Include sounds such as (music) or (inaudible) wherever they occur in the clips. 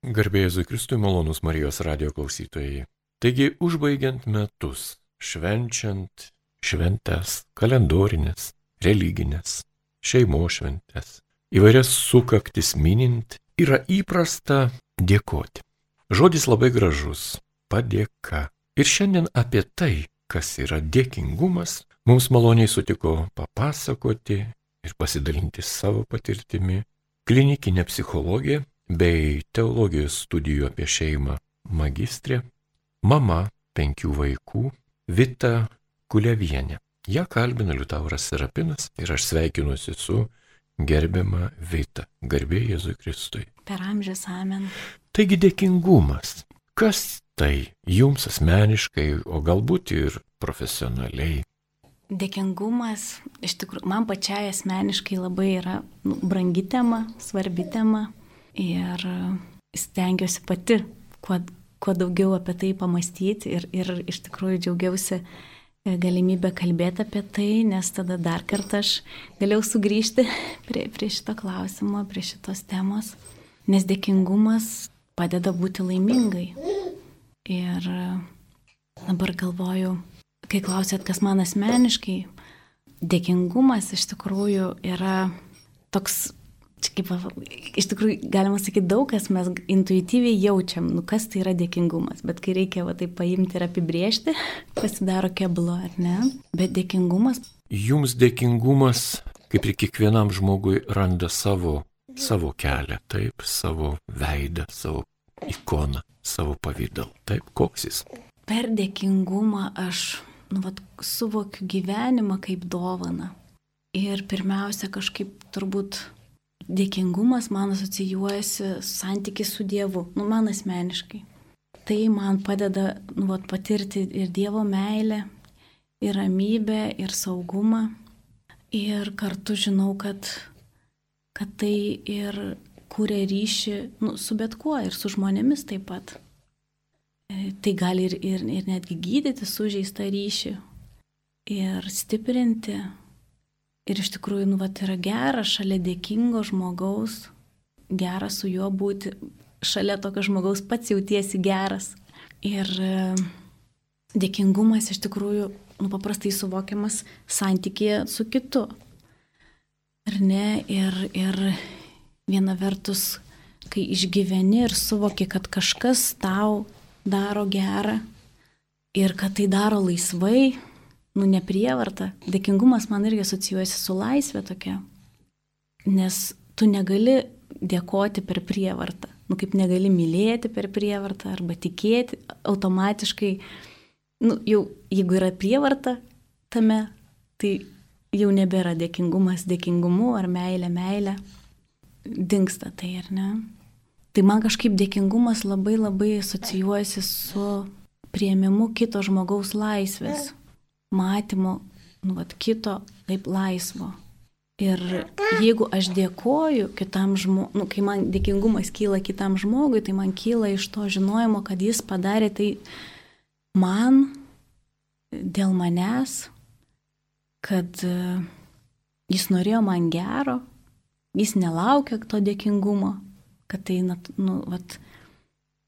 Garbėjai Kristui malonus Marijos radio klausytojai. Taigi, užbaigiant metus, švenčiant šventes, kalendorinės, religinės, šeimo šventes, įvairias sukaktis minint, yra įprasta dėkoti. Žodis labai gražus - padėka. Ir šiandien apie tai, kas yra dėkingumas, mums maloniai sutiko papasakoti ir pasidalinti savo patirtimi klinikinė psichologija bei teologijos studijų apie šeimą magistrė, mama penkių vaikų Vita Kulevienė. Ja kalbina Liutauras Serapinas ir aš sveikinuosi su gerbiama Vita. Garbė Jėzui Kristui. Per amžius amen. Taigi dėkingumas. Kas tai jums asmeniškai, o galbūt ir profesionaliai? Dėkingumas, iš tikrųjų, man pačiai asmeniškai labai yra nu, brangi tema, svarbi tema ir stengiuosi pati kuo, kuo daugiau apie tai pamastyti ir, ir iš tikrųjų džiaugiausi galimybę kalbėti apie tai, nes tada dar kartą aš galėjau sugrįžti (laughs) prie, prie šito klausimo, prie šitos temos, nes dėkingumas padeda būti laimingai. Ir dabar galvoju, kai klausėt, kas man asmeniškai, dėkingumas iš tikrųjų yra toks čia kaip, iš tikrųjų, galima sakyti, daug kas mes intuityviai jaučiam, nu kas tai yra dėkingumas, bet kai reikia va tai paimti ir apibriežti, (laughs) pasidaro keblo, ar ne? Bet dėkingumas. Jums dėkingumas, kaip ir kiekvienam žmogui, randa savo, savo kelią, taip, savo veidą, savo ikoną, savo pavydalą. Taip, koks jis? Per dėkingumą aš, nu, vat, suvokiu gyvenimą kaip dovaną. Ir pirmiausia, kažkaip turbūt dėkingumas man asocijuojasi santykis su Dievu, nu man asmeniškai. Tai man padeda nu, vat, patirti ir Dievo meilę, ir ramybę, ir saugumą. Ir kartu žinau, kad, kad tai ir kūrė ryšį nu, su bet kuo ir su žmonėmis taip pat. E, tai gali ir, ir, ir netgi gydyti sužeistą ryšį ir stiprinti Ir iš tikrųjų, nu, vat, yra gera šalia dėkingo žmogaus, gera su juo būti, šalia tokio žmogaus pats jautiesi geras. Ir e, dėkingumas iš tikrųjų, nu, paprastai suvokiamas santykėje su kitu. Ar ne? Ir, ir viena vertus, kai išgyveni ir suvoki, kad kažkas tau daro gerą ir kad tai daro laisvai, nu, neprievarta. Dėkingumas man irgi asocijuojasi su laisvė tokia. Nes tu negali dėkoti per prievartą. Nu, kaip negali mylėti per prievartą arba tikėti automatiškai. Nu, jau jeigu yra prievarta tame, tai jau nebėra dėkingumas dėkingumu ar meilė meilė. Dingsta tai, ar ne? Tai man kažkaip dėkingumas labai labai asocijuojasi su prieimimu kito žmogaus laisvės matymo, nu, vat, kito kaip laisvo. Ir jeigu aš dėkoju kitam žmogui, nu, kai man dėkingumas kyla kitam žmogui, tai man kyla iš to žinojimo, kad jis padarė tai man, dėl manęs, kad e, jis norėjo man gero, jis nelaukia to dėkingumo, kad tai, nu, vat,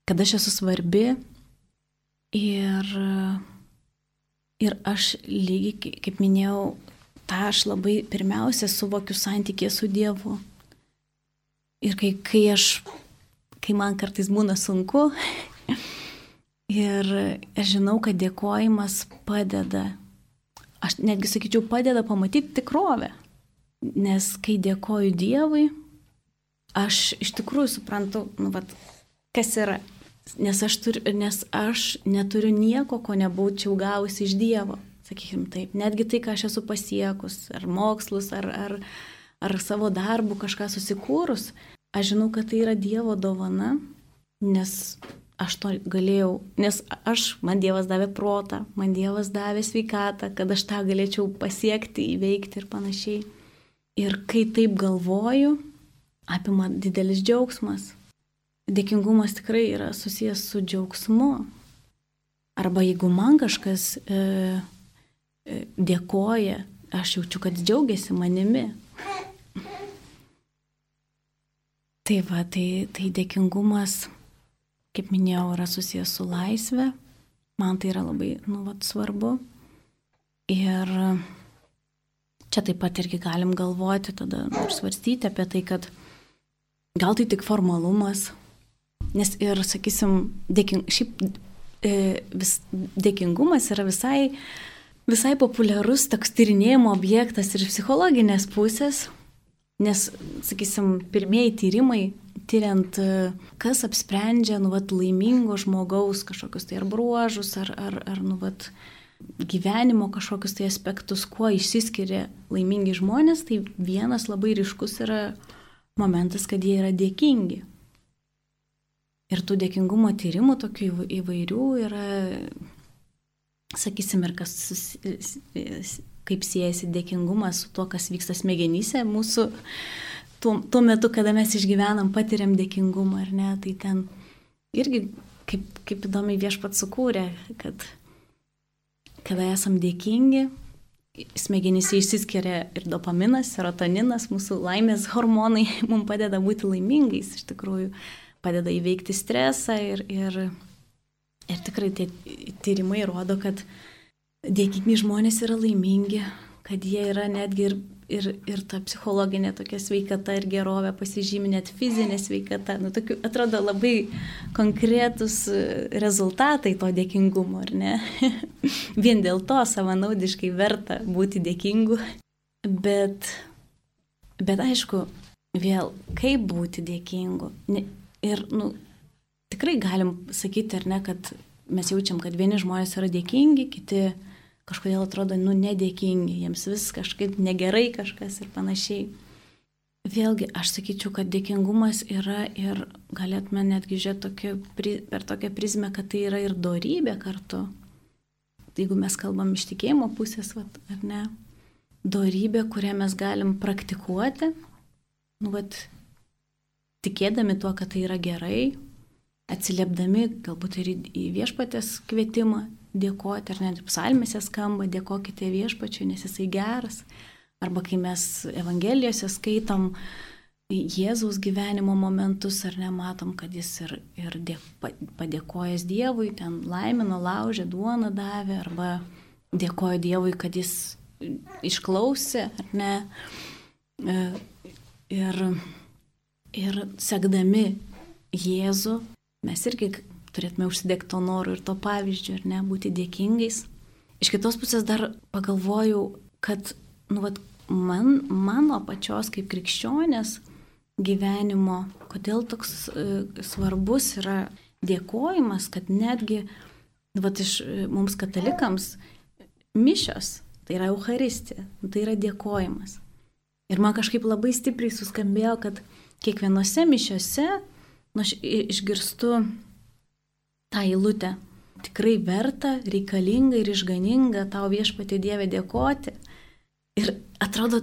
kad aš esu svarbi ir Ir aš lygiai, kaip minėjau, tą aš labai pirmiausia suvokiu santykė su Dievu. Ir kai, kai aš, kai man kartais būna sunku, (laughs) ir aš žinau, kad dėkojimas padeda, aš netgi sakyčiau, padeda pamatyti tikrovę. Nes kai dėkoju Dievui, aš iš tikrųjų suprantu, nu, vat, kas yra Nes aš, turiu, nes aš neturiu nieko, ko nebūčiau gavusi iš Dievo, sakykim taip. Netgi tai, ką aš esu pasiekus, ar mokslus, ar, ar, ar savo darbų kažką susikūrus, aš žinau, kad tai yra Dievo dovana, nes aš to galėjau, nes aš, man Dievas davė protą, man Dievas davė sveikatą, kad aš tą galėčiau pasiekti, įveikti ir panašiai. Ir kai taip galvoju, apima didelis džiaugsmas, dėkingumas tikrai yra susijęs su džiaugsmu. Arba jeigu man kažkas e, e, dėkoja, aš jaučiu, kad džiaugiasi manimi. Tai va, tai, tai dėkingumas kaip minėjau, yra susijęs su laisvė. Man tai yra labai, nu, vat, svarbu. Ir čia taip pat irgi galim galvoti, tada ir svarstyti apie tai, kad gal tai tik formalumas. Nes ir, sakysim, dėking, šiaip e, vis, dėkingumas yra visai, visai populiarus toks tyrinėjimo objektas ir psichologinės pusės. Nes, sakysim, pirmieji tyrimai tyriant, e, kas apsprendžia, nu, vat, laimingo žmogaus kažkokius tai ar bruožus, ar, ar, ar nu, vat, gyvenimo kažkokius tai aspektus, kuo išsiskiria laimingi žmonės, tai vienas labai ryškus yra momentas, kad jie yra dėkingi. Ir tų dėkingumo tyrimų tokių įvairių yra, sakysim, ir kas, kaip siejasi dėkingumas su to, kas vyksta smegenyse mūsų tuo, tuo metu, kada mes išgyvenam, patiriam dėkingumą, ar ne, tai ten irgi kaip, kaip įdomiai viešpat sukūrė, kad kada esam dėkingi, smegenyse išsiskiria ir dopaminas, serotoninas, mūsų laimės hormonai (laughs) mums padeda būti laimingais, iš tikrųjų padeda įveikti stresą ir, ir, ir tikrai tie tyrimai rodo, kad dėkingi žmonės yra laimingi, kad jie yra netgi ir ir, ir ta psichologinė tokia sveikata ir gerovė pasižymi net fizinė sveikata. Nu, tokiu, atrodo labai konkretus e, rezultatai to dėkingumo, ar ne? (laughs) Vien dėl to savanaudiškai verta būti dėkingu. Bet, bet aišku, vėl, kaip būti dėkingu. Ne, ir, nu, tikrai galim sakyti, ar ne, kad mes jaučiam, kad vieni žmonės yra dėkingi, kiti kažkodėl atrodo, nu, nedėkingi, jiems vis kažkaip negerai kažkas ir panašiai. Vėlgi, aš sakyčiau, kad dėkingumas yra ir galėtume netgi žiūrėti per tokią prizmę, kad tai yra ir darybė kartu. Jeigu mes kalbam iš tikėjimo pusės, vat, ar ne, darybė, kurią mes galim praktikuoti, nu, vat, tikėdami tuo, kad tai yra gerai, atsiliepdami galbūt ir į viešpatės kvietimą, dėkoti, ar net psalmėse skamba, dėkokite viešpačiui, nes jisai geras. Arba kai mes Evangelijose skaitom Jėzaus gyvenimo momentus, ar nematom, kad jis ir, ir dėk, padėkojęs Dievui, ten laimino, laužė, duoną davė, arba dėkojo Dievui, kad jis išklausė, ar ne. E, ir, ir sekdami Jėzų, mes irgi turėtume užsidegti to noru ir to pavyzdžio, ir ne, būti dėkingais. Iš kitos pusės dar pagalvojau, kad, nu, vat, man, mano pačios kaip krikščionės gyvenimo, kodėl toks e, svarbus yra dėkojimas, kad netgi, nu, vat, iš e, mums katalikams mišios, tai yra Euharistija, tai yra dėkojimas. Ir man kažkaip labai stipriai suskambėjo, kad kiekvienose mišiose, nu, aš išgirstu tą eilutę. Tikrai verta, reikalinga ir išganinga tau viešpatį Dievę dėkoti. Ir atrodo,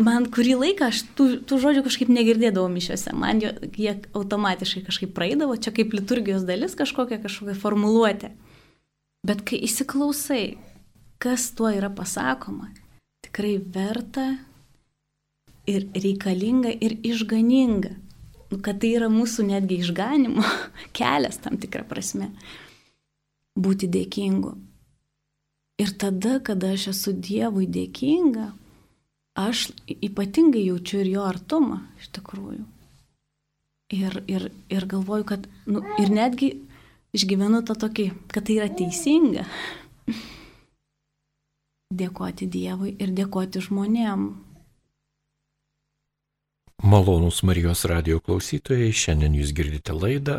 man kurį laiką aš tų, tų žodžių kažkaip negirdėdavau mišiuose, man jo, jie automatiškai kažkaip praeidavo, čia kaip liturgijos dalis kažkokia kažkokia formuluotė. Bet kai įsiklausai, kas tuo yra pasakoma, tikrai verta ir reikalinga ir išganinga nu, kad tai yra mūsų netgi išganimo (laughs) kelias tam tikrą prasme. Būti dėkingu. Ir tada, kada aš esu Dievui dėkinga, aš ypatingai jaučiu ir jo artumą iš tikrųjų. Ir, ir, ir galvoju, kad, nu, ir netgi išgyvenu tą tokį, kad tai yra teisinga. (laughs) Dėkoti Dievui ir dėkoti žmonėm, Malonus Marijos radio klausytojai, šiandien jūs girdite laidą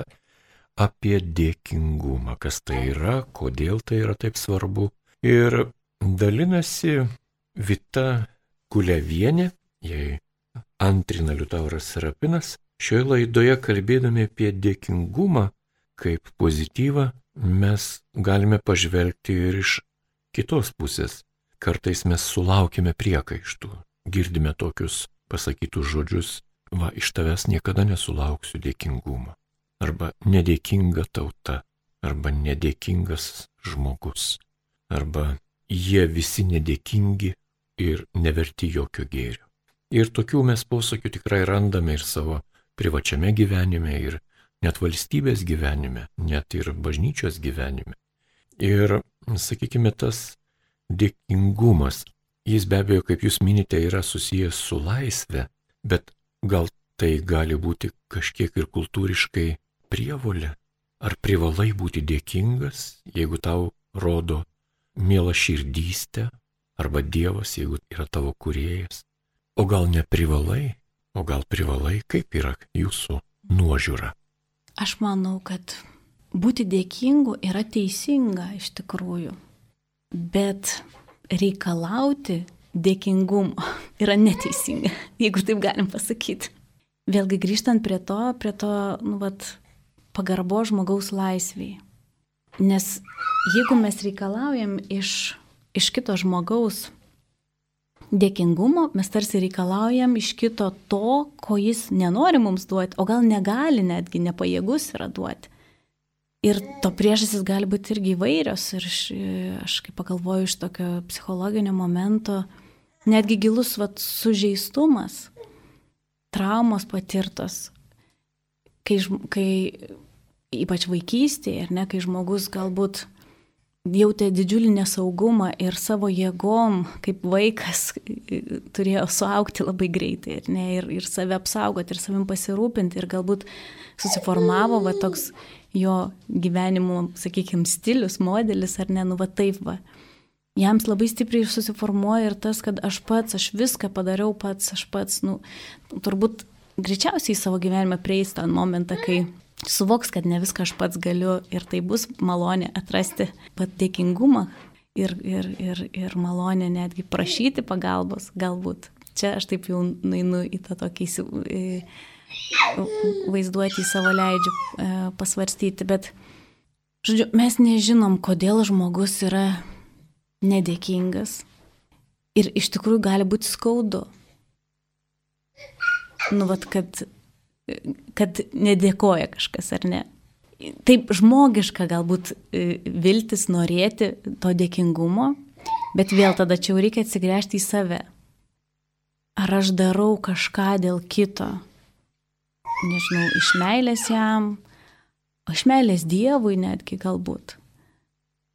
apie dėkingumą, kas tai yra, kodėl tai yra taip svarbu. Ir dalinasi Vita Kulevienė, jai antrina Liutauras Serapinas, šioje laidoje kalbėdami apie dėkingumą kaip pozityvą, mes galime pažvelgti ir iš kitos pusės. Kartais mes sulaukime priekaištų, girdime tokius pasakytus žodžius, va, iš tavęs niekada nesulauksiu dėkingumo. Arba nedėkinga tauta, arba nedėkingas žmogus, arba jie visi nedėkingi ir neverti jokio gėrio. Ir tokių mes posakių tikrai randame ir savo privačiame gyvenime, ir net valstybės gyvenime, net ir bažnyčios gyvenime. Ir, sakykime, tas dėkingumas, jis be abejo, kaip jūs minite, yra susijęs su laisvė, bet gal tai gali būti kažkiek ir kultūriškai prievolė. Ar privalai būti dėkingas, jeigu tau rodo mielą širdystę, arba Dievas, jeigu yra tavo kuriejas. O gal neprivalai, o gal privalai, kaip yra jūsų nuožiūra. Aš manau, kad būti dėkingu yra teisinga iš tikrųjų, bet reikalauti dėkingumo (laughs) yra neteisinga, jeigu taip galim pasakyti. Vėlgi grįžtant prie to, prie to, nu, vat, pagarbo žmogaus laisviai. Nes jeigu mes reikalaujam iš, iš kito žmogaus dėkingumo, mes tarsi reikalaujam iš kito to, ko jis nenori mums duoti, o gal negali netgi, nepajėgus yra duoti. Ir to priežastys gali būti irgi įvairios. Ir aš, aš kaip pagalvoju iš tokio psichologinio momento, netgi gilus vat, sužeistumas, traumos patirtos, kai, kai ypač vaikystėje, ne, kai žmogus galbūt jautė didžiulį nesaugumą ir savo jėgom, kaip vaikas, turėjo suaukti labai greitai ir, ne, ir, ir save apsaugoti, ir savim pasirūpinti, ir galbūt susiformavo va toks jo gyvenimo, sakykime, stilius, modelis, ar ne, nu va taip va. Jiems labai stipriai susiformuoja ir tas, kad aš pats, aš viską padariau pats, aš pats, nu, turbūt greičiausiai savo gyvenime prieis tą momentą, kai suvoks, kad ne viską aš pats galiu ir tai bus malonė atrasti pat dėkingumą ir, ir, ir, ir malonė netgi prašyti pagalbos galbūt. Čia aš taip jau nueinu į tą tokį vaizduoti į savo leidžiu e, pasvarstyti, bet, žodžiu, mes nežinom, kodėl žmogus yra nedėkingas ir iš tikrųjų gali būti skaudu. Nu, vat, kad kad nedėkoja kažkas ar ne. Taip žmogiška galbūt e, viltis norėti to dėkingumo, bet vėl tada čia jau reikia atsigręžti į save. Ar aš darau kažką dėl kito, nežinau, iš meilės jam, iš meilės Dievui netgi galbūt.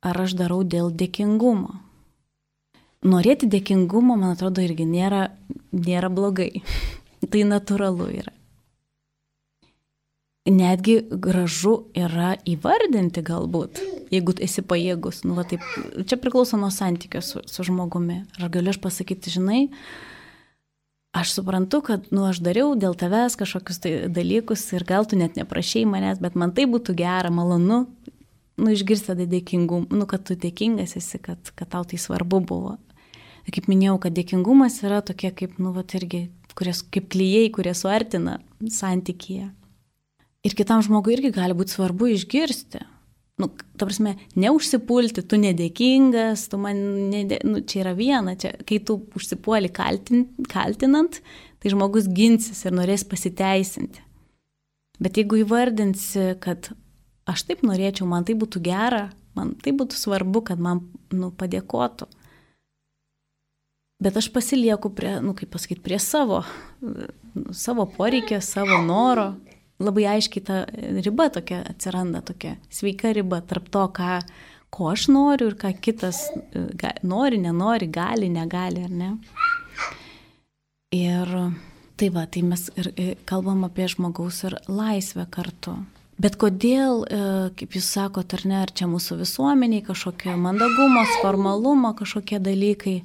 Ar aš darau dėl dėkingumo. Norėti dėkingumo, man atrodo, irgi nėra, nėra blogai. (laughs) tai natūralu yra netgi gražu yra įvardinti galbūt, jeigu esi pajėgus. Nu, va, taip, čia priklauso nuo santykio su, su žmogumi. Ar galiu aš pasakyti, žinai, aš suprantu, kad, nu, aš dariau dėl tavęs kažkokius tai dalykus ir gal tu net neprašai manęs, bet man tai būtų gera, malonu, nu, išgirsti tada dėkingumą, nu, kad tu dėkingas esi, kad, kad tau tai svarbu buvo. Kaip minėjau, kad dėkingumas yra tokie kaip, nu, va, irgi, kurie, kaip klyjei, kurie suartina santykyje. Ir kitam žmogui irgi gali būti svarbu išgirsti. Nu, ta prasme, neužsipulti, tu nedėkingas, tu man, nedė... nu, čia yra viena, čia, kai tu užsipuoli kaltin, kaltinant, tai žmogus ginsis ir norės pasiteisinti. Bet jeigu įvardinsi, kad aš taip norėčiau, man tai būtų gera, man tai būtų svarbu, kad man nu, padėkotų. Bet aš pasilieku prie, nu, kaip pasakyti, prie savo, nu, savo poreikio, savo noro, labai aiškiai ta riba tokia atsiranda, tokia sveika riba tarp to, ką, ko aš noriu ir ką kitas ga, nori, nenori, gali, negali, ar ne. Ir tai va, tai mes ir kalbam apie žmogaus ir laisvę kartu. Bet kodėl, e, kaip jūs sakote, ar ne, ar čia mūsų visuomeniai kažkokie mandagumas, formalumo kažkokie dalykai.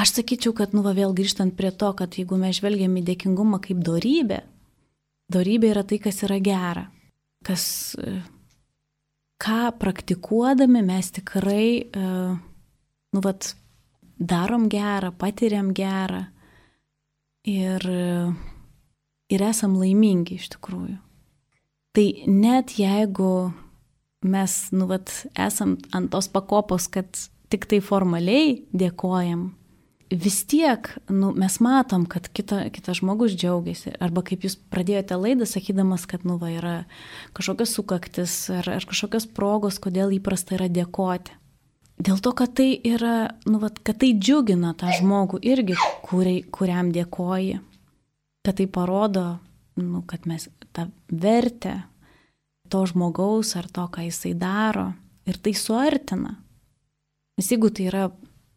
Aš sakyčiau, kad, nu, va, vėl grįžtant prie to, kad jeigu mes žvelgiam į dėkingumą kaip darybę, Dorybė yra tai, kas yra gera, kas, e, ką praktikuodami mes tikrai, e, nu, vat, darom gerą, patiriam gerą ir, ir esam laimingi iš tikrųjų. Tai net jeigu mes, nu, vat, esam ant tos pakopos, kad tik tai formaliai dėkojam, vis tiek nu, mes matom, kad kita, kitas žmogus džiaugiasi. Arba kaip jūs pradėjote laidą, sakydamas, kad nu, va, yra kažkokios sukaktis ar, ar kažkokios progos, kodėl įprasta yra dėkoti. Dėl to, kad tai yra, nu, va, kad tai džiugina tą žmogų irgi, kuriai, kuriam dėkoji. Kad tai parodo, nu, kad mes tą vertę to žmogaus ar to, ką jisai daro. Ir tai suartina. Nes jeigu tai yra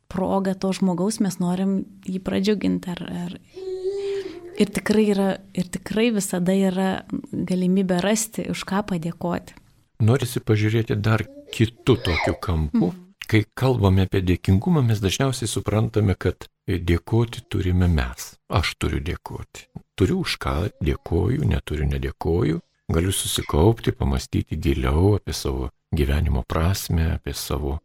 proga to žmogaus, mes norim jį pradžiuginti. Ar, ar... Ir, tikrai yra, ir tikrai visada yra galimybė rasti, už ką padėkoti. Norisi pažiūrėti dar kitų tokių kampų. Mm. Kai kalbame apie dėkingumą, mes dažniausiai suprantame, kad dėkoti turime mes. Aš turiu dėkoti. Turiu už ką dėkoju, neturiu nedėkoju. Galiu susikaupti, pamastyti giliau apie savo gyvenimo prasme, apie savo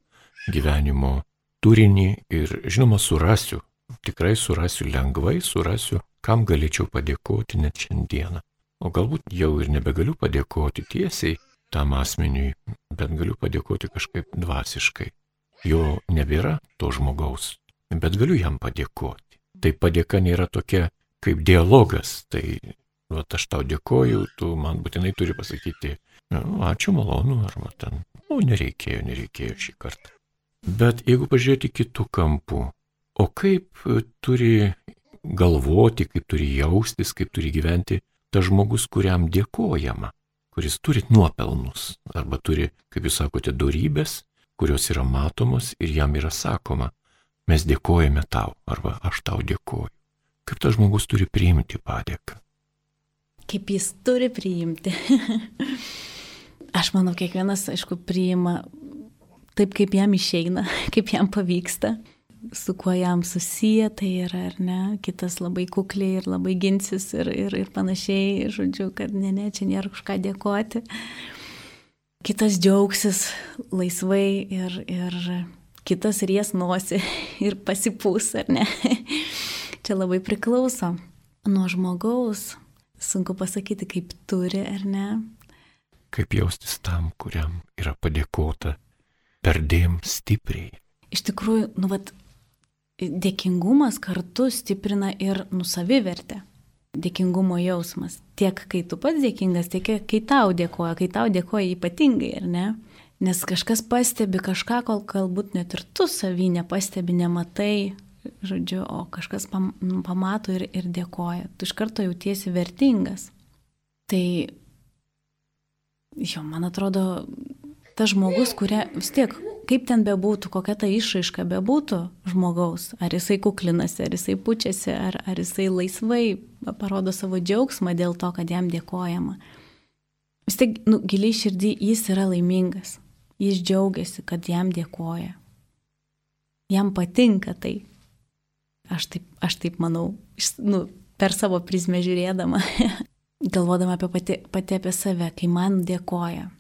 gyvenimo turinį ir žinoma surasiu, tikrai surasiu lengvai, surasiu, kam galėčiau padėkoti net šiandieną. O galbūt jau ir nebegaliu padėkoti tiesiai tam asmeniui, bet galiu padėkoti kažkaip dvasiškai. Jo nebėra to žmogaus, bet galiu jam padėkoti. Tai padėka nėra tokia kaip dialogas, tai va, aš tau dėkoju, tu man būtinai turi pasakyti, nu, ačiū malonu, arba ten, o nereikėjo, nereikėjo šį kartą. Bet jeigu pažiūrėti kitų kampų, o kaip e, turi galvoti, kaip turi jaustis, kaip turi gyventi tas žmogus, kuriam dėkojama, kuris turi nuopelnus, arba turi, kaip jūs sakote, darybės, kurios yra matomos ir jam yra sakoma, mes dėkojame tau, arba aš tau dėkoju. Kaip tas žmogus turi priimti padėką? Kaip jis turi priimti. (laughs) aš manau, kiekvienas, aišku, priima taip, kaip jam išeina, (laughs) kaip jam pavyksta, su kuo jam susiję tai yra, ar ne, kitas labai kukliai ir labai ginsis ir, ir, ir panašiai, žodžiu, kad ne, ne, čia nėra už ką dėkoti. Kitas džiaugsis laisvai ir, ir kitas ries nosi (laughs) ir pasipūs, ar ne. (laughs) Čia labai priklauso nuo žmogaus. Sunku pasakyti, kaip turi ar ne. Kaip jaustis tam, kuriam yra padėkota perdėm stipriai. Iš tikrųjų, nu, vat, dėkingumas kartu stiprina ir nusavivertę. Dėkingumo jausmas. Tiek kai tu pats dėkingas, tiek kai tau dėkoja, kai tau dėkoja ypatingai, ar ne? Nes kažkas pastebi kažką, kol galbūt net ir tu savy nepastebi, nematai, žodžiu, o kažkas pam, pamato ir, ir dėkoja. Tu iš karto jautiesi vertingas. Tai, jo, man atrodo, tas žmogus, kuria vis tiek, kaip ten bebūtų, kokia ta išraiška bebūtų žmogaus, ar jisai kuklinasi, ar jisai pučiasi, ar, ar jisai laisvai parodo savo džiaugsmą dėl to, kad jam dėkojama. Vis tiek, nu, giliai širdį jis yra laimingas, jis džiaugiasi, kad jam dėkoja. Jam patinka tai. Aš taip, aš taip manau, nu, per savo prizmę žiūrėdama, (laughs) galvodama apie pati, pati apie save, kai man dėkoja,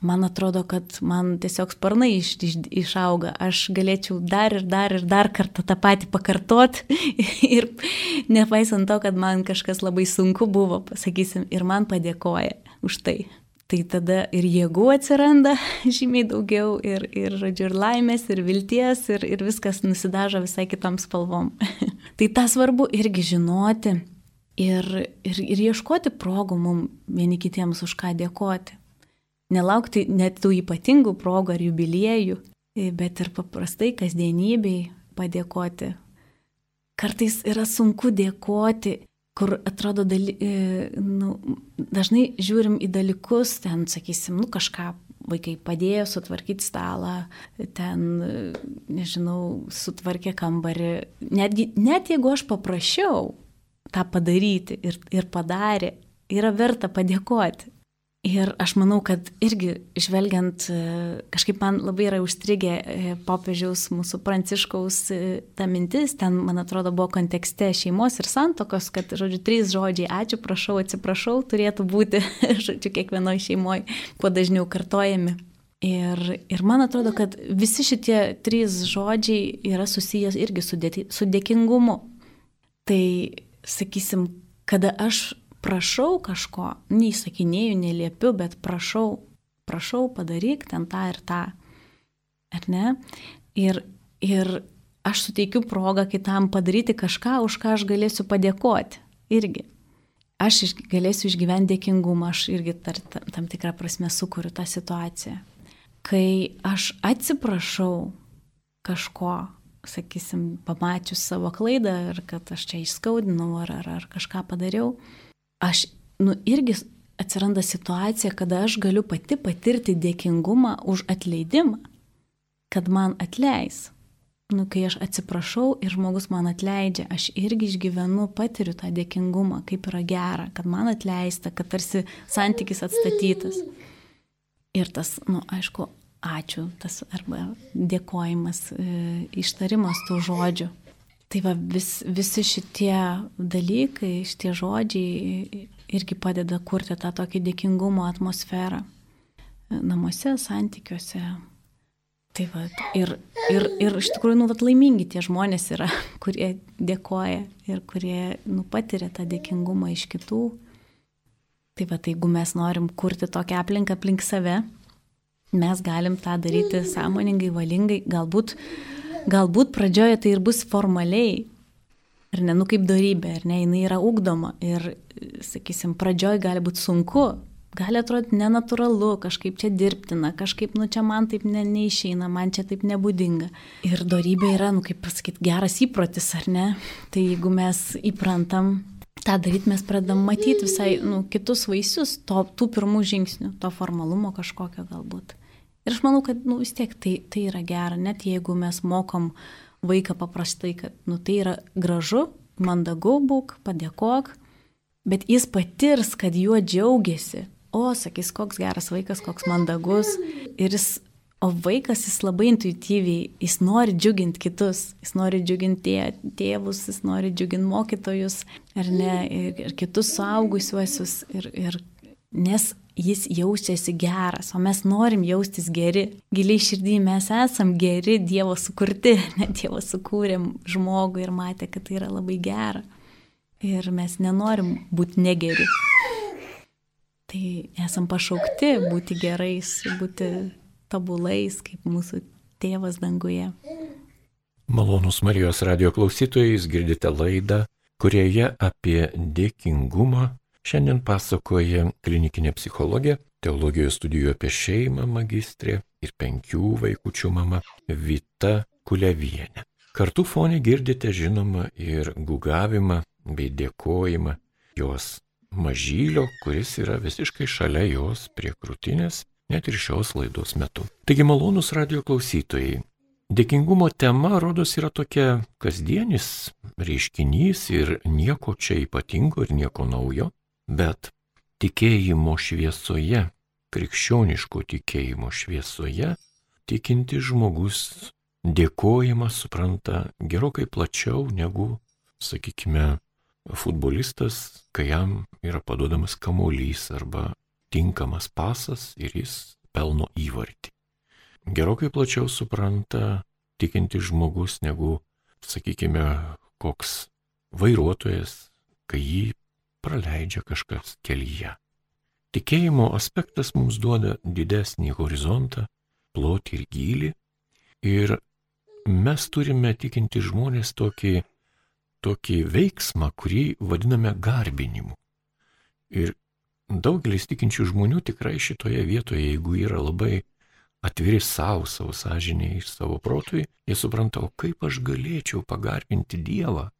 man atrodo, kad man tiesiog sparnai iš, iš, išauga. Aš galėčiau dar ir dar ir dar kartą tą patį pakartot. (laughs) ir nepaisant to, kad man kažkas labai sunku buvo, pasakysim, ir man padėkoja už tai. Tai tada ir jėgų atsiranda (laughs) žymiai daugiau, ir, ir, žodžiu, ir laimės, ir vilties, ir, ir viskas nusidažo visai kitom spalvom. (laughs) tai tą svarbu irgi žinoti ir, ir, ir ieškoti progų mums vieni kitiems už ką dėkoti nelaukti net tų ypatingų progų ar jubiliejų, bet ir paprastai kasdienybei padėkoti. Kartais yra sunku dėkoti, kur atrodo, daly, nu, dažnai žiūrim į dalykus, ten, sakysim, nu kažką vaikai padėjo sutvarkyti stalą, ten, nežinau, sutvarkė kambarį. Netgi, net jeigu aš paprašiau tą padaryti ir, ir padarė, yra verta padėkoti. Ir aš manau, kad irgi žvelgiant, e, kažkaip man labai yra užstrigę e, popiežiaus mūsų pranciškaus e, ta mintis, ten, man atrodo, buvo kontekste šeimos ir santokos, kad, žodžiu, trys žodžiai ačiū, prašau, atsiprašau turėtų būti, (laughs) žodžiu, kiekvienoje šeimoje kuo dažniau kartojami. Ir, ir man atrodo, kad visi šitie trys žodžiai yra susijęs irgi su, dėti, su dėkingumu. Tai, sakysim, kada aš prašau kažko, neįsakinėjau, neliepiu, bet prašau, prašau, padaryk ten tą ir tą. Ar ne? Ir, ir aš suteikiu progą kitam padaryti kažką, už ką aš galėsiu padėkoti. Irgi. Aš iš, galėsiu išgyventi dėkingumą, aš irgi tar, tam, tam tikrą prasme sukuriu tą situaciją. Kai aš atsiprašau kažko, sakysim, pamačius savo klaidą ir kad aš čia išskaudinau ar, ar, ar kažką padariau, aš, nu, irgi atsiranda situacija, kada aš galiu pati patirti dėkingumą už atleidimą, kad man atleis. Nu, kai aš atsiprašau ir žmogus man atleidžia, aš irgi išgyvenu, patiriu tą dėkingumą, kaip yra gera, kad man atleista, kad tarsi santykis atstatytas. Ir tas, nu, aišku, ačiū, tas arba dėkojimas, e, ištarimas tų žodžių. Tai va, vis, visi šitie dalykai, šitie žodžiai irgi padeda kurti tą tokį dėkingumo atmosferą namuose, santykiuose. Tai va, ir, ir, ir iš tikrųjų, nu, vat, laimingi tie žmonės yra, (laughs) kurie dėkoja ir kurie, nu, patiria tą dėkingumą iš kitų. Tai va, tai jeigu mes norim kurti tokią aplinką aplink save, mes galim tą daryti sąmoningai, valingai, galbūt, galbūt pradžioje tai ir bus formaliai, ar ne, nu kaip darybė, ar ne, jinai yra ugdoma ir, sakysim, pradžioj gali būti sunku, gali atrodyti nenatūralu, kažkaip čia dirbtina, kažkaip, nu čia man taip ne, neišeina, man čia taip nebūdinga. Ir darybė yra, nu kaip pasakyti, geras įprotis, ar ne? Tai jeigu mes įprantam tą daryti, mes pradedam matyti visai nu, kitus vaisius to, tų pirmų žingsnių, to formalumo kažkokio galbūt. Ir aš manau, kad nu, vis tiek tai, tai yra gera, net jeigu mes mokom vaiką paprastai, kad nu, tai yra gražu, mandagu būk, padėkok, bet jis patirs, kad juo džiaugiasi. O, sakys, koks geras vaikas, koks mandagus. Ir jis, o vaikas jis labai intuityviai, jis nori džiuginti kitus, jis nori džiuginti tėvus, jis nori džiuginti mokytojus, ar ne, ir, ir kitus suaugusiuosius. Ir, ir, nes jis jaučiasi geras, o mes norim jaustis geri. Giliai širdį mes esam geri, Dievo sukurti, (laughs) net Dievo sukūrėm žmogų ir matė, kad tai yra labai gera. Ir mes nenorim būti negeri. Tai esam pašaukti būti gerais, būti tobulais, kaip mūsų tėvas danguje. Malonus Marijos radio klausytojais girdite laidą, kurioje apie dėkingumą Šiandien pasakoja klinikinė psichologė, teologijos studijų apie šeimą magistrė ir penkių vaikučių mama Vita Kulevienė. Kartu fonė girdite žinoma ir gugavimą bei dėkojimą jos mažylio, kuris yra visiškai šalia jos prie krūtinės, net ir šios laidos metu. Taigi malonus radio klausytojai. Dėkingumo tema, rodos, yra tokia kasdienis reiškinys ir nieko čia ypatingo ir nieko naujo. Bet tikėjimo šviesoje, krikščioniško tikėjimo šviesoje, tikinti žmogus dėkojimą supranta gerokai plačiau negu, sakykime, futbolistas, kai jam yra paduodamas kamuolys arba tinkamas pasas ir jis pelno įvartį. Gerokai plačiau supranta tikinti žmogus negu, sakykime, koks vairuotojas, kai jį praleidžia kažkas kelyje. Tikėjimo aspektas mums duoda didesnį horizontą, plotį ir gilį. Ir mes turime tikinti žmonės tokį, tokį veiksmą, kurį vadiname garbinimu. Ir daugelis tikinčių žmonių tikrai šitoje vietoje, jeigu yra labai atviri savo, savo sąžiniai ir savo protui, jie supranta, o kaip aš galėčiau pagarbinti Dievą,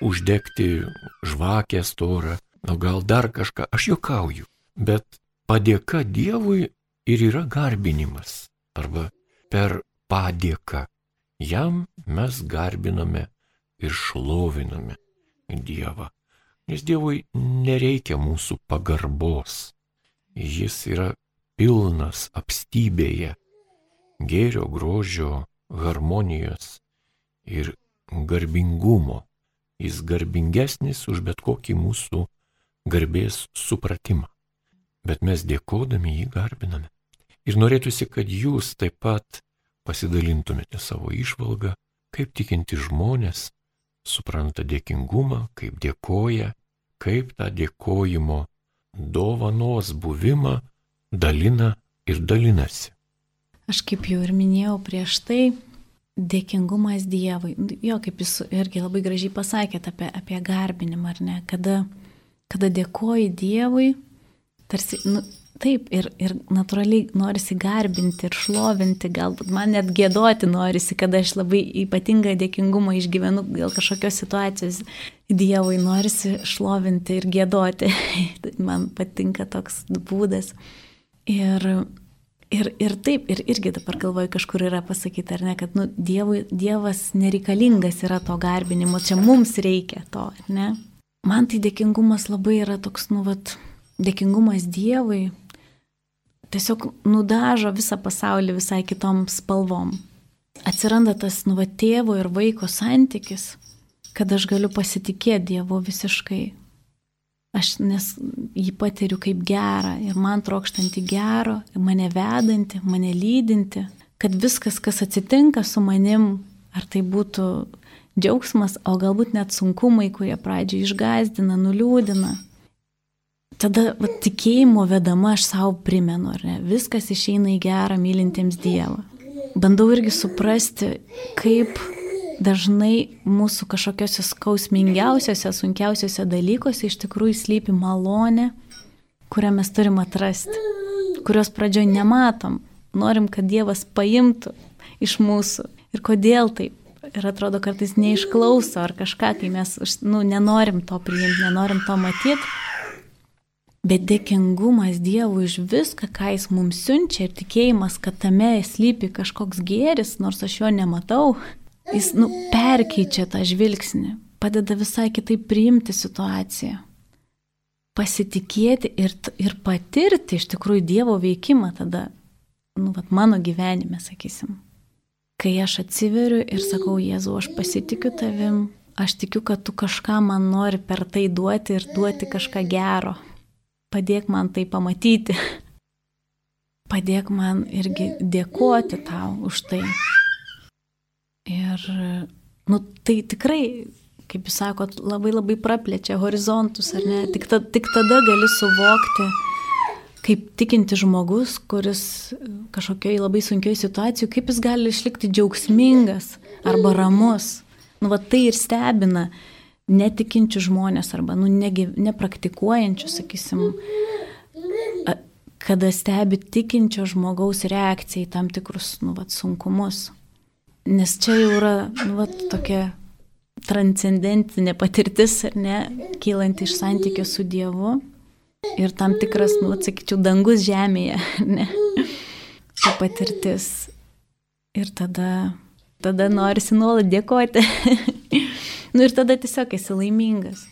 uždegti žvakę storą, o gal dar kažką, aš juokauju, bet padėka Dievui ir yra garbinimas, arba per padėką. Jam mes garbiname ir šloviname Dievą. Nes Dievui nereikia mūsų pagarbos. Jis yra pilnas apstybėje gėrio, grožio, harmonijos ir garbingumo jis garbingesnis už bet kokį mūsų garbės supratimą. Bet mes dėkodami jį garbiname. Ir norėtųsi, kad jūs taip pat pasidalintumėte savo išvalgą, kaip tikinti žmonės supranta dėkingumą, kaip dėkoja, kaip tą dėkojimo dovanos buvimą dalina ir dalinasi. Aš kaip jau ir minėjau prieš tai, dėkingumas Dievui. Jo, kaip jūs irgi labai gražiai pasakėte apie, apie garbinimą, ar ne? Kada, kada dėkoji Dievui, tarsi, nu, taip, ir, ir natūraliai norisi garbinti ir šlovinti, galbūt man net gėdoti norisi, kada aš labai ypatingą dėkingumą išgyvenu dėl kažkokios situacijos. Dievui norisi šlovinti ir gėdoti. (laughs) Man patinka toks būdas. Ir, ir, ir taip, ir irgi dabar galvoju, kažkur yra pasakyti, ar ne, kad nu, dievui, Dievas nereikalingas yra to garbinimo, čia mums reikia to, ar ne? Man tai dėkingumas labai yra toks, nu, vat, dėkingumas Dievui tiesiog nudažo visą pasaulį visai kitom spalvom. Atsiranda tas, nu, va, tėvo ir vaiko santykis, kad aš galiu pasitikėti Dievu visiškai. Aš nes jį patiriu kaip gerą ir man trokštanti gero, mane vedanti, mane lydinti, kad viskas, kas atsitinka su manim, ar tai būtų džiaugsmas, o galbūt net sunkumai, kurie pradžiai išgazdina, nuliūdina. Tada va, tikėjimo vedama aš savo primenu, ar ne, viskas išeina į gerą mylintiems Dievą. Bandau irgi suprasti, kaip dažnai mūsų kažkokiuose skausmingiausiuose, sunkiausiuose dalykuose iš tikrųjų slypi malonė, kurią mes turim atrasti, kurios pradžioj nematom. Norim, kad Dievas paimtų iš mūsų. Ir kodėl taip? Ir atrodo kartais neišklauso ar kažką, kai mes nu, nenorim to priimti, nenorim to matyti. Bet dėkingumas Dievui už viską, ką Jis mums siunčia ir tikėjimas, kad tame slypi kažkoks gėris, nors aš jo nematau, jis nu, perkeičia tą žvilgsnį, padeda visai kitaip priimti situaciją. Pasitikėti ir, ir patirti iš tikrųjų Dievo veikimą tada, nu, vat, mano gyvenime, sakysim. Kai aš atsiveriu ir sakau, Jėzu, aš pasitikiu tavim, aš tikiu, kad tu kažką man nori per tai duoti ir duoti kažką gero. Padėk man tai pamatyti. Padėk man irgi dėkoti tau už tai. Ir, nu, tai tikrai, kaip jūs sakot, labai labai praplečia horizontus, ar ne? Tik, ta, tik tada gali suvokti, kaip tikinti žmogus, kuris kažkokioj labai sunkioj situacijoje, kaip jis gali išlikti džiaugsmingas arba ramus. Nu, va tai ir stebina netikinčių žmonės arba, nu, negi, nepraktikuojančių, sakysim, kada stebi tikinčio žmogaus reakciją į tam tikrus, nu, va, sunkumus. Nes čia jau yra, nu, va, tokia transcendentinė patirtis, ar ne, kylanti iš santykio su Dievu ir tam tikras, nu, atsakyčiau, dangus žemėje, ne, ta patirtis. Ir tada, tada norisi nuolat dėkoti. nu ir tada tiesiog esi laimingas.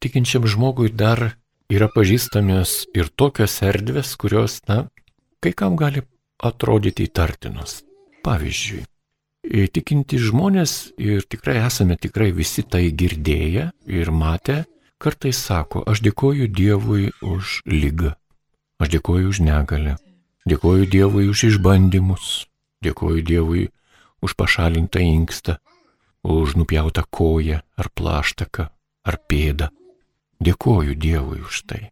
Tikinčiam žmogui dar yra pažįstamios ir tokios erdvės, kurios, na, kai kam gali atrodyti įtartinos. Pavyzdžiui, Tikinti žmonės ir tikrai esame tikrai visi tai girdėję ir matę, kartais sako, aš dėkoju Dievui už lygą, aš dėkoju už negalę, dėkoju Dievui už išbandymus, dėkoju Dievui už pašalintą inkstą, už nupjautą koją ar plaštaką ar pėdą. Dėkoju Dievui už tai.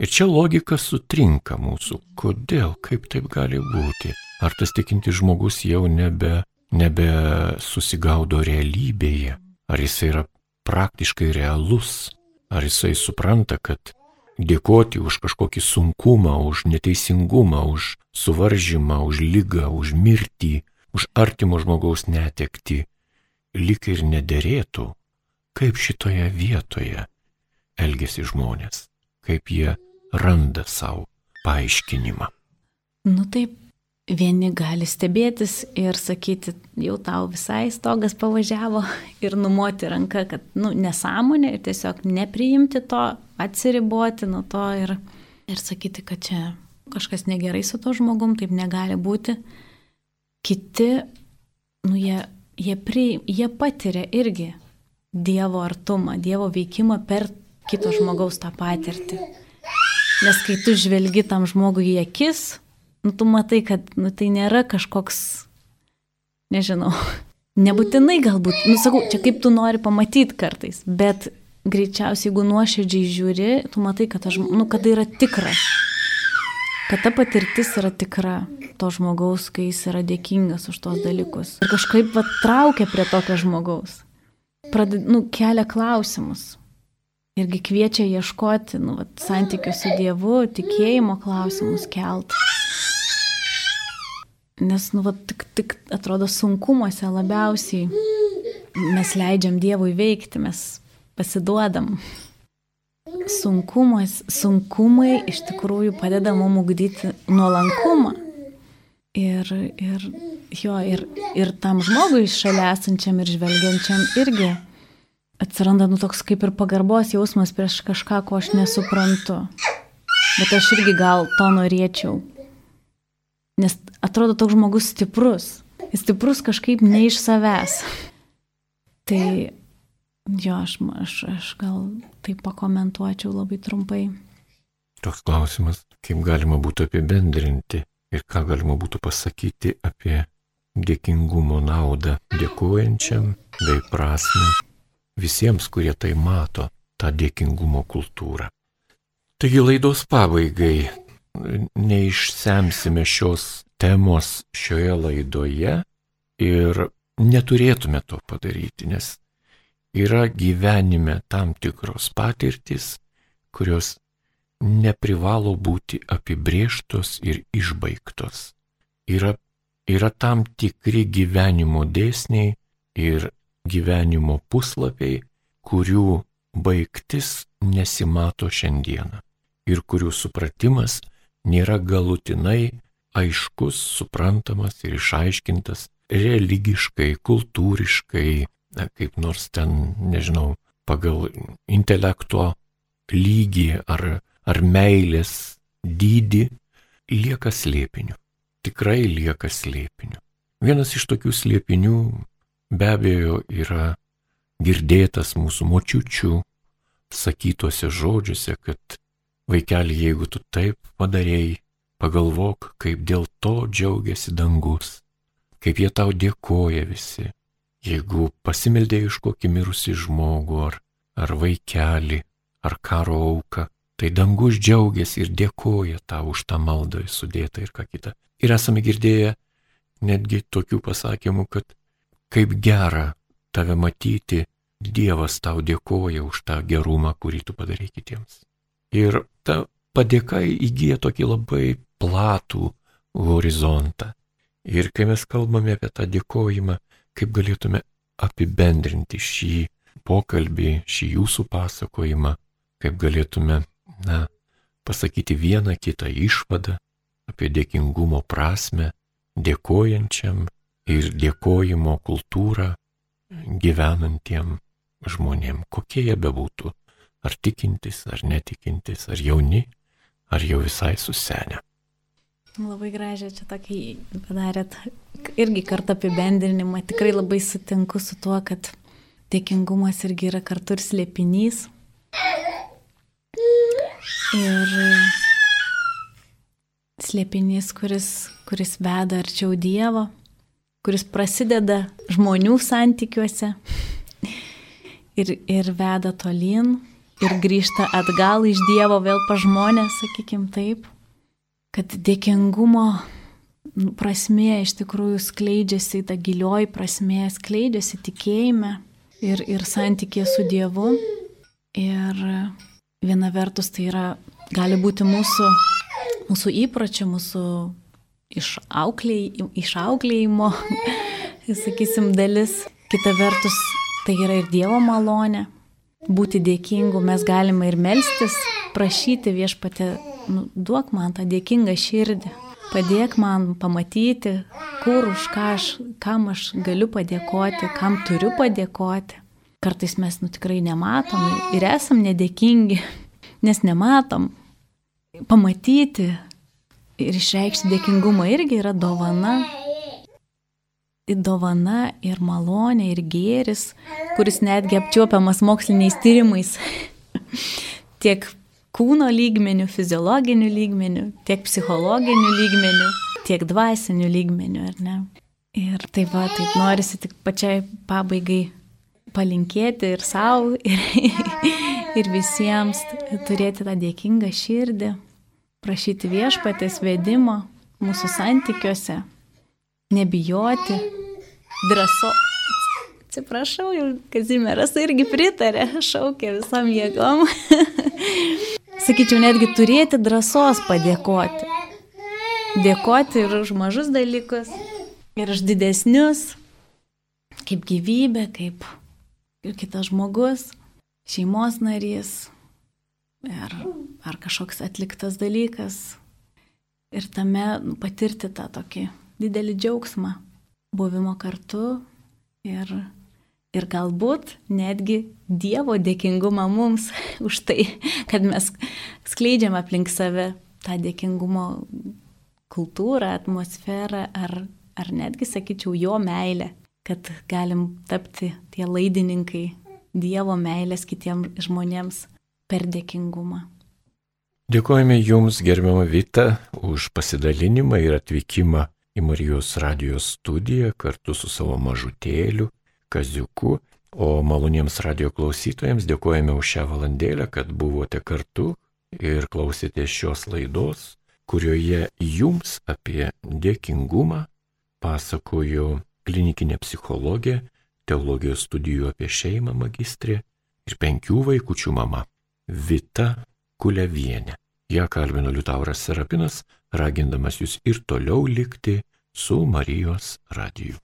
Ir čia logika sutrinka mūsų. Kodėl, kaip taip gali būti? Ar tas tikintis žmogus jau nebe nebesusigaudo realybėje, ar jisai yra praktiškai realus, ar jisai supranta, kad dėkoti už kažkokį sunkumą, už neteisingumą, už suvaržymą, už lygą, už mirtį, už artimo žmogaus netekti, lik ir nederėtų, kaip šitoje vietoje elgesi žmonės, kaip jie randa savo paaiškinimą. Nu taip, Vieni gali stebėtis ir sakyti, jau tau visai stogas pavažiavo (laughs) ir numoti ranką, kad nu, nesąmonė ir tiesiog nepriimti to, atsiriboti nuo to ir, ir sakyti, kad čia kažkas negerai su to žmogum, taip negali būti. Kiti, nu, jie, jie, pri, jie patiria irgi Dievo artumą, Dievo veikimą per kito žmogaus tą patirtį. Nes kai tu žvelgi tam žmogui į akis, nu, tu matai, kad nu, tai nėra kažkoks, nežinau, (laughs) nebūtinai galbūt, nu sakau, čia kaip tu nori pamatyti kartais, bet greičiausiai, jeigu nuoširdžiai žiūri, tu matai, kad, aš, nu, kad tai yra tikra. Kad ta patirtis yra tikra to žmogaus, kai jis yra dėkingas už tos dalykus. Ir kažkaip va traukia prie tokio žmogaus. Praded, nu, kelia klausimus. Irgi kviečia ieškoti, nu, va, santykių su Dievu, tikėjimo klausimus kelt. Nes, nu, va, tik, tik atrodo sunkumuose labiausiai mes leidžiam Dievui veikti, mes pasiduodam. Sunkumas, sunkumai iš tikrųjų padeda mums ugdyti nuolankumą. Ir, ir jo, ir, ir tam žmogui šalia esančiam ir žvelgiančiam irgi atsiranda nu toks kaip ir pagarbos jausmas prieš kažką, ko aš nesuprantu. Bet aš irgi gal to norėčiau. Nes atrodo toks žmogus stiprus. Jis stiprus kažkaip ne iš savęs. Tai jo, aš, aš, aš gal taip pakomentuočiau labai trumpai. Toks klausimas, kaip galima būtų apibendrinti ir ką galima būtų pasakyti apie dėkingumo naudą dėkojančiam bei prasme visiems, kurie tai mato, tą dėkingumo kultūrą. Taigi laidos pabaigai neišsemsime šios temos šioje laidoje ir neturėtume to padaryti, nes yra gyvenime tam tikros patirtis, kurios neprivalo būti apibrieštos ir išbaigtos. Yra, yra tam tikri gyvenimo dėsniai ir gyvenimo puslapiai, kurių baigtis nesimato šiandieną ir kurių supratimas nėra galutinai aiškus, suprantamas ir išaiškintas religiškai, kultūriškai, na, kaip nors ten, nežinau, pagal intelekto lygį ar, ar meilės dydį, lieka slėpiniu. Tikrai lieka slėpiniu. Vienas iš tokių slėpinių be abejo yra girdėtas mūsų močiučių sakytuose žodžiuose, kad vaikeli, jeigu tu taip padarėjai, pagalvok, kaip dėl to džiaugiasi dangus, kaip jie tau dėkoja visi. Jeigu pasimeldėjai iš kokį mirusį žmogų ar, ar vaikelį, ar karo auką, tai dangus džiaugiasi ir dėkoja tau už tą maldą sudėtą ir ką kitą. Ir esame girdėję netgi tokių pasakymų, kad kaip gera tave matyti, Dievas tau dėkoja už tą gerumą, kurį tu padarai kitiems. Ir ta padėka įgyja tokį labai platų horizontą. Ir kai mes kalbame apie tą dėkojimą, kaip galėtume apibendrinti šį pokalbį, šį jūsų pasakojimą, kaip galėtume, na, pasakyti vieną kitą išvadą apie dėkingumo prasme, dėkojančiam ir dėkojimo kultūrą gyvenantiem žmonėm, kokie jie bebūtų, ar tikintis, ar netikintis, ar jauni, ar jau visai susenę. Labai gražiai čia tokį padarėt irgi kartą apibendrinimą. Tikrai labai sutinku su tuo, kad dėkingumas irgi yra kartu ir slėpinys. Ir slėpinys, kuris, kuris veda arčiau Dievo kuris prasideda žmonių santykiuose ir, ir veda tolyn ir grįžta atgal iš Dievo vėl pa žmonės, sakykim taip, kad dėkingumo prasmė iš tikrųjų skleidžiasi, ta gilioji prasmė skleidžiasi tikėjime ir, ir santykė su Dievu. Ir viena vertus tai yra, gali būti mūsų, mūsų įpročio, mūsų išauklėjimo, (laughs) sakysim, dalis. Kita vertus, tai yra ir Dievo malonė. Būti dėkingu mes galime ir melstis, prašyti viešpatė, nu, duok man tą dėkingą širdį, padėk man pamatyti, kur už ką aš, kam aš galiu padėkoti, kam turiu padėkoti. Kartais mes nu tikrai nematom ir esam nedėkingi, (laughs) nes nematom. Pamatyti, ir išreikšti dėkingumą irgi yra dovana. Dovana ir malonė ir gėris, kuris netgi apčiuopiamas moksliniais tyrimais. (laughs) tiek kūno lygmenių, fiziologinių lygmenių, tiek psichologinių lygmenių, tiek dvasinių lygmenių, ar ne? Ir taip va, taip norisi tik pačiai pabaigai palinkėti ir savo, (laughs) ir, ir visiems turėti tą dėkingą širdį, prašyti viešpatės vedimo mūsų santykiuose, nebijoti, drąso. Atsiprašau, jau Kazimieras irgi pritarė, šaukė visam jėgom. (laughs) Sakyčiau, netgi turėti drąsos padėkoti. Dėkoti ir už mažus dalykus, ir už didesnius, kaip gyvybė, kaip kitas žmogus. šeimos narys ar, ar kažkoks atliktas dalykas. Ir tame nu, patirti tą tokį didelį džiaugsmą buvimo kartu ir, ir galbūt netgi Dievo dėkingumą mums (laughs) už tai, kad mes skleidžiam aplink save tą dėkingumo kultūrą, atmosferą ar, ar netgi, sakyčiau, jo meilę, kad galim tapti tie laidininkai Dievo meilės kitiems žmonėms per dėkingumą. Dėkojame Jums, gerbiama Vita, už pasidalinimą ir atvykimą į Marijos radijos studiją kartu su savo mažutėliu, kaziuku. O maloniems radio klausytojams dėkojame už šią valandėlę, kad buvote kartu ir klausėte šios laidos, kurioje jums apie dėkingumą pasakojo klinikinė psichologė teologijos studijų apie šeimą magistrė ir penkių vaikučių mama Vita Kulevienė. Ja kalbino Liutauras Serapinas, ragindamas jūs ir toliau likti su Marijos radiju.